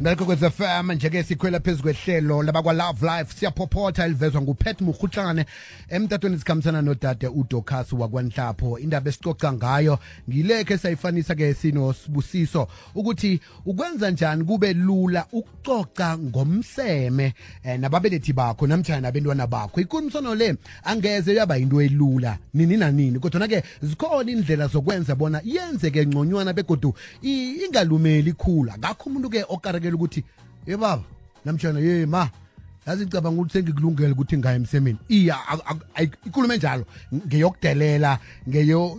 Nalikokwez FM njeke sikhwela phezu kwehlelo labakwalove Life. Siyaphophotha elivezwa nguPet murhutlane emtatweni sikhambisana nodade udocas wakwanhlapho. Indaba esicoca ngayo ngilekhe sayifanisa ke sino sibusiso ukuthi ukwenza njani kube lula ukucoca ngomseme eh, nababelethi bakho namtjana nabantwana bakho. Ikhulumisano le angeze yaba into elula nini nanini. Kodwa ke zikhona indlela zokwenza bona yenzeke ngconywana begodu ingalumeli ikhula ngakho umuntu ke okarekela ukuthi ye baba namtshana ye ma yazi ngicabanga ukuthi sengikulungele ukuthi ngaya emsemeni. Iya ikhulume njalo. Ngeyokudelela ngeyo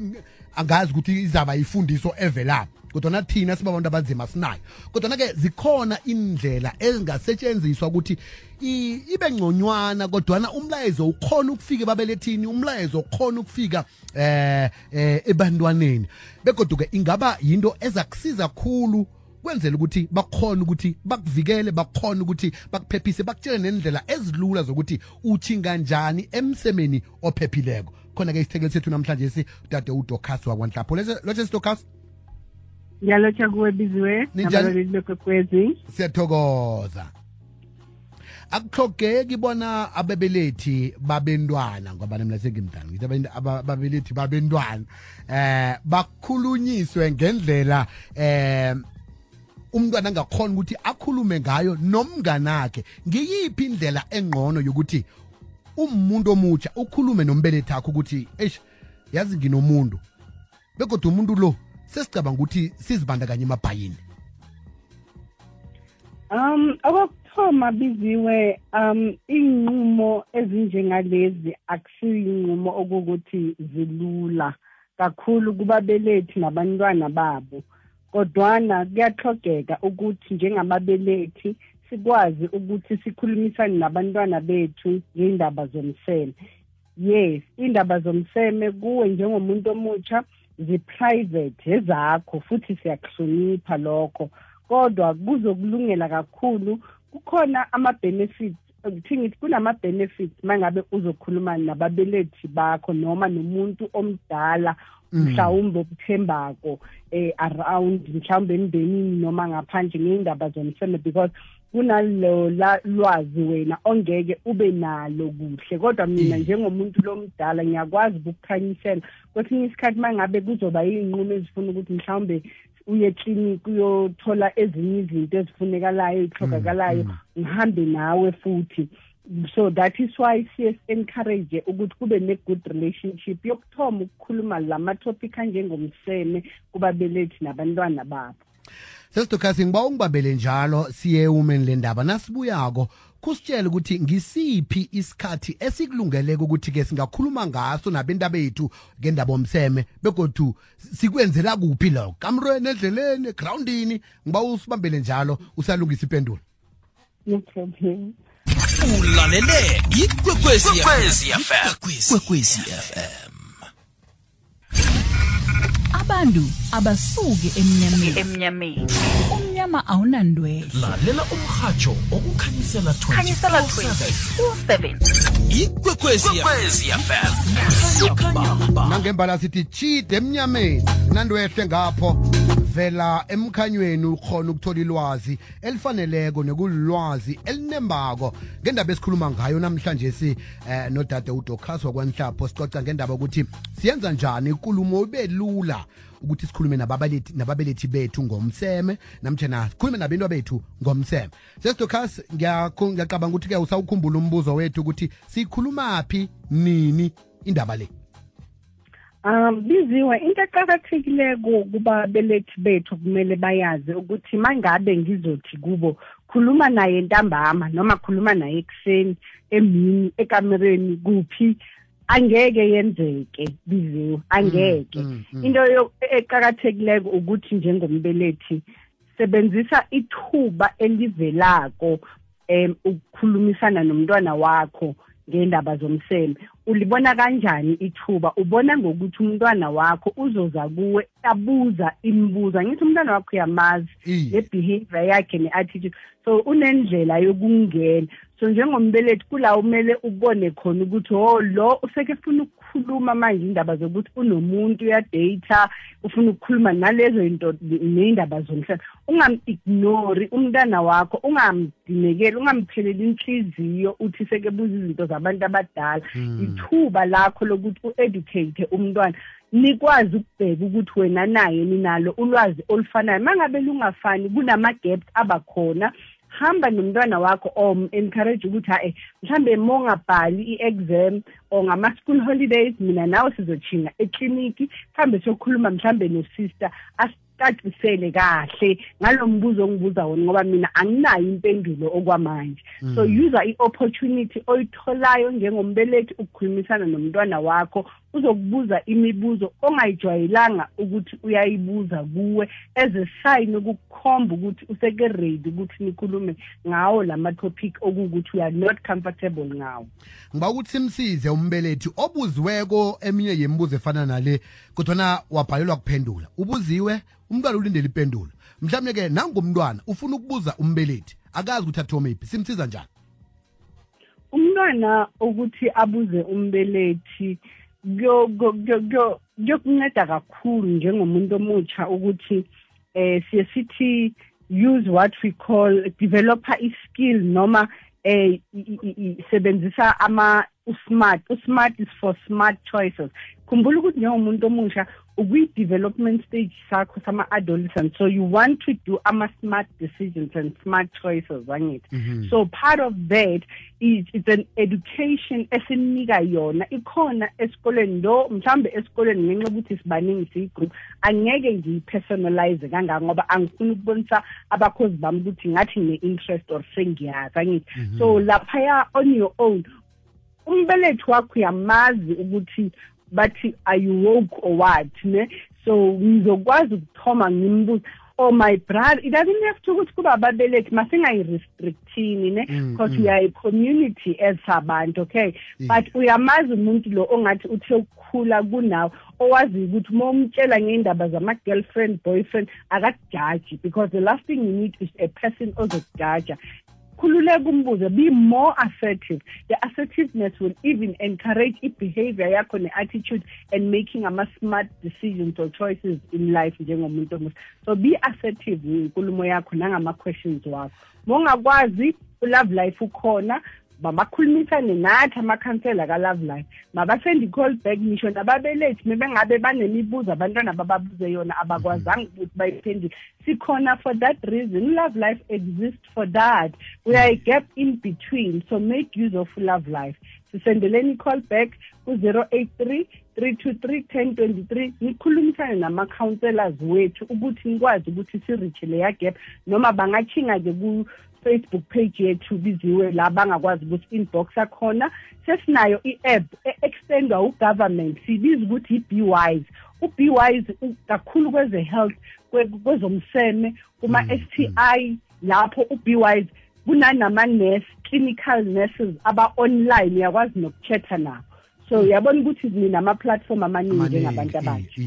angazi ukuthi izaba yifundiso evela. Kodwa nathina sibabantu abanzima sinayo. Kodwa ke zikhona indlela ezingasetshenziswa ukuthi ibe ngconywana kodwana umlayezo ukhona ukufika ebabelethini umlayezo ukhona ukufika eh ebantwaneni. Begodwa ke ingaba yinto ezakusiza khulu kwenzela ukuthi bakhona ukuthi bakuvikele bakhona ukuthi bakuphephise bakutshele nendlela ezilula zokuthi uthi kanjani emsemeni ophephileko. Khona ke isithekeli sethu namhlanje si dade uDokas wakwanhlapho lotshe siDokas ngiyalotsha kuwe biziwe Ninjani? nabalaleli bekwekwezi. Siyathokoza. Akuhlogeki bona ababelethi babentwana ngoba mina sengimdala ngithi ababelethi babentwana. Eh bakhulunyiswe ngendlela eh umntwana angakhona ukuthi akhulume ngayo nomnganakhe. Ngiyiphi indlela engqono yokuthi umuntu omutsha ukhulume nombelethi akho ukuthi eish yazi nginomuntu begodwa umuntu lo sesicabanga ukuthi sizibandakanye emabhayini? Um okokuthoma biziwe um iy'nqumo ezinjengalezi akusiyinqumo okukuthi zilula kakhulu kubabelethi nabantwana babo. Kodwana kuyaxhogeka ukuthi njengababelethi sikwazi ukuthi sikhulumisane nabantwana bethu ngey'ndaba zomseme. Yes indaba zomseme kuwe njengomuntu omutsha zi-private ezakho futhi siyakuhlonipha lokho. Kodwa kuzokulungela kakhulu kukhona ama-benefits kuthi ngithi kunama-benefits mangabe uzokhuluma nababelethi bakho noma nomuntu omdala mhlawumbe okuthembako eh around mhlawumbe emndenini noma ngaphandle ngey'ndaba zomseme because kunalo la- lwazi wena ongeke ube nalo kuhle. Kodwa mina Mm. njengomuntu lomdala ngiyakwazi ukukukhanyisela kwesinye isikhathi mangabe kuzoba iy'nqumo ezifuna ukuthi mhlawumbe uye eklinikhi uyothola ezinye izinto ezifunekalayo ey'hlokakalayo ngihambe nawe futhi. So that is why siye encourage ukuthi kube ne-good relationship yokuthoma ukukhuluma lama-topic anjengomseme kubabelethi nabantwana babo. Sesidokhasi ngiba ungibambele njalo siye umeni le ndaba. Nasibuyako kusitshele ukuthi ngisiphi isikhathi esikulungeleke ukuthi-ke singakhuluma ngaso nabenta bethu ngendaba omseme begodu sikwenzela kuphi lo kamrweni endleleni egrawundini ngiba usibambele njalo usalungisa problem ulalele ikwekwezi fm abantu abasuke emnyameni. Emnyameni. Umnyama awunandwele. Lalela umrhatsho okukhanyisela 27 ikwekweziyafel nangembalasithi tshide emnyameni nandwehle ngapho. Vela emkhanyweni ukhona ukuthola ilwazi elifaneleko nekulilwazi elinembako. Ngendaba esikhuluma ngayo namhlanje si eh, nodade udokhas wakwanhlapho sicoca ngendaba ukuthi siyenza njani ikulumo ibe lula ukuthi sikhulume nababelethi nababelethi bethu ngomseme namtjana sikhulume nabentwa bethu ngomseme. Ngiyakhu- ngiyacabanga ukuthi-ke usawukhumbula umbuzo wethu ukuthi siyikhulumaphi nini indaba le? Um biziwe into eqakathekileko kubabelethi bethu kumele bayazi ukuthi mangabe ngizothi kubo khuluma naye ntambama noma khuluma naye ekuseni emini ekamereni kuphi angeke yenzeke biziwe angeke Mm, mm. into yo- eqakathekileko ukuthi njengombelethi sebenzisa ithuba elivelako em ukukhulumisana nomntwana wakho ngendaba zomseme ulibona kanjani ithuba? Ubona ngokuthi umntwana wakho uzoza kuwe abuza imibuzo angithi umntwana wakho uyamazi Iye. ne-behavior yakhe ne-attitude. So unendlela yokungena. So njengombelethi kula umele ubone khona ukuthi oh lo useke funa ukukhuluma manje indaba zokuthi unomuntu uyadata ufuna ukukhuluma nalezo into neindaba zomhlaba. Ungam-ignori umntana wakho ungamdinekeli ungampheleli inhliziyo uthi sekebuza izinto zabantu abadala. Ithuba lakho lokuthi u-educate umntwana nikwazi ukubheka ukuthi wena naye ninalo ulwazi olufanayo. Mangabe lungafani kunama-gaps abakhona. Hamba nomntwana wakho or encourage ukuthi hayi mhlambe mongabhali i-exam or ngama-school holidays mina nawe sizochinga ekliniki mhlambe siyokhuluma mhlambe nosister cacisele kahle. Ngalo mbuzo ongibuza wona ngoba mina anginayo impendulo okwamanje. So user i-opportunity oyitholayo njengombelethi ukukhulumisana nomntwana wakho. Uzokubuza imibuzo ongayijwayelanga ukuthi uyayibuza kuwe as a sign ukukhomba ukuthi useke ready ukuthi nikhulume ngawo lama-topic okuwukuthi we are not comfortable ngawo. Ngiba ukuthi simsize umbelethi obuziweko eminye yemibuzo efana nale kodwana wabhalelwa kuphendula. Ubuziwe umntwana ulindele ipendulo. Mhlawumbe-ke nangumntwana ufuna ukubuza umbelethi akazi ukuthi athome iphi simsiza njani? Umntwana ukuthi abuze umbelethi kuyo- kuyo- kuyo- kuyo- kuyokunceda kakhulu njengomuntu omutsha ukuthi eh siye sithi use what we call developer i-skill noma eh sebenzisa ama usmart usmart is for smart choices. Khumbula ukuthi njengomuntu omusha ukwi-development stage sakho sama-adolescent so you want to do ama-smart decisions and smart choices angithi so part of that is it's an education esinika yona. Ikhona esikoleni lo mhlambe esikoleni ngenxa yokuthi sibaningi siyigroup angeke ngiyi-personalize kangaka ngoba angifuni ukubonisa abakhozi bami ukuthi ngathi ngine-interest or sengiyazi angithi so laphaya on your own umbelethi wakho uyamazi ukuthi bathi are you woke or what? Ne? So ngizokwazi ukuthoma ngimbuza oh my brother it doesn't have to ukuthi kuba ababelethi masingayi-restrictini ne? Mm, because mm. we are a community as abantu okay? But uyamazi umuntu lo ongathi uthe ukukhula kunawo owaziyo ukuthi uma umtshela ngey'ndaba zama-girlfriend boyfriend akakujaji because the last thing you need is a person ozokujaja khululeka umbuzo be more assertive. The assertiveness will even encourage i-behavior yakho ne-attitude and making ama-smart decisions or choices in life njengomuntu omuhle so be assertive inkulumo yakho nangama-questions wakho. Ma u-love life ukhona mabakhulumisane nathi amakhansela ka-love life. Mabasend i-call back ngisho nababelethi mebengabe banemibuzo abantwana bababuze yona abakwazanga ukuthi bayiphendule sikhona for that reason love life exists for that. We are a gap in between so make use of love life. Sisendeleni i-call back ku-083 323 1023 nikhulumisane nama-counselors wethu ukuthi nikwazi ukuthi siriche leya gap noma bangachinga-ke ku-facebook page yethu biziwe la bangakwazi ukuthi inbox akhona sesinayo i-app e-extendwa ugovernment siyibiza ukuthi i-be wise u-be wise u- kakhulu kweze-health kwe- kwezomseme kuma-sti lapho u-be wise kunanama-nurse clinical nurses aba-online uyakwazi nokuchatha nabo. So uyabona ukuthi ninama-platform amaningi njengabantu abasha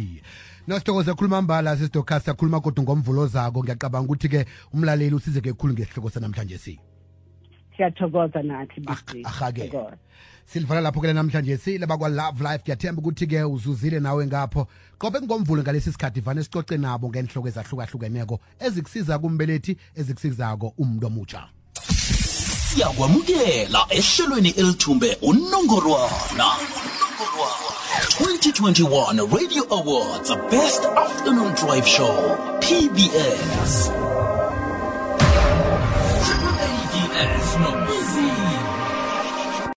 nosithokoze khuluma mbala sisidocas sakhuluma kodwa ngomvulo zako. Ngiyacabanga ukuthi-ke umlaleli usizeke khulu ngesihloko sanamhlanje si. Siyathokoza nathi Bisi. ahake. Silivala lapho-ke labakwa-love life. Ngiyathemba ukuthi-ke uzuzile nawe ngapho. Qobe ngomvulo ngalesi sikhathi vane sicoce nabo ngenhloko ezahlukahlukeneko ezikusiza kumbelethi ezikusizako umuntu omutsha siyakwamukela ehlelweni elithumbe unongorwana. 2021 radio awards best afternoon drive show pbs